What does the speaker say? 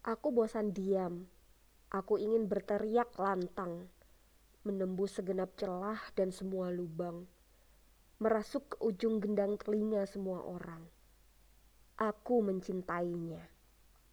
Aku bosan diam. Aku ingin berteriak lantang, menembus segenap celah dan semua lubang, merasuk ke ujung gendang telinga semua orang. Aku mencintainya.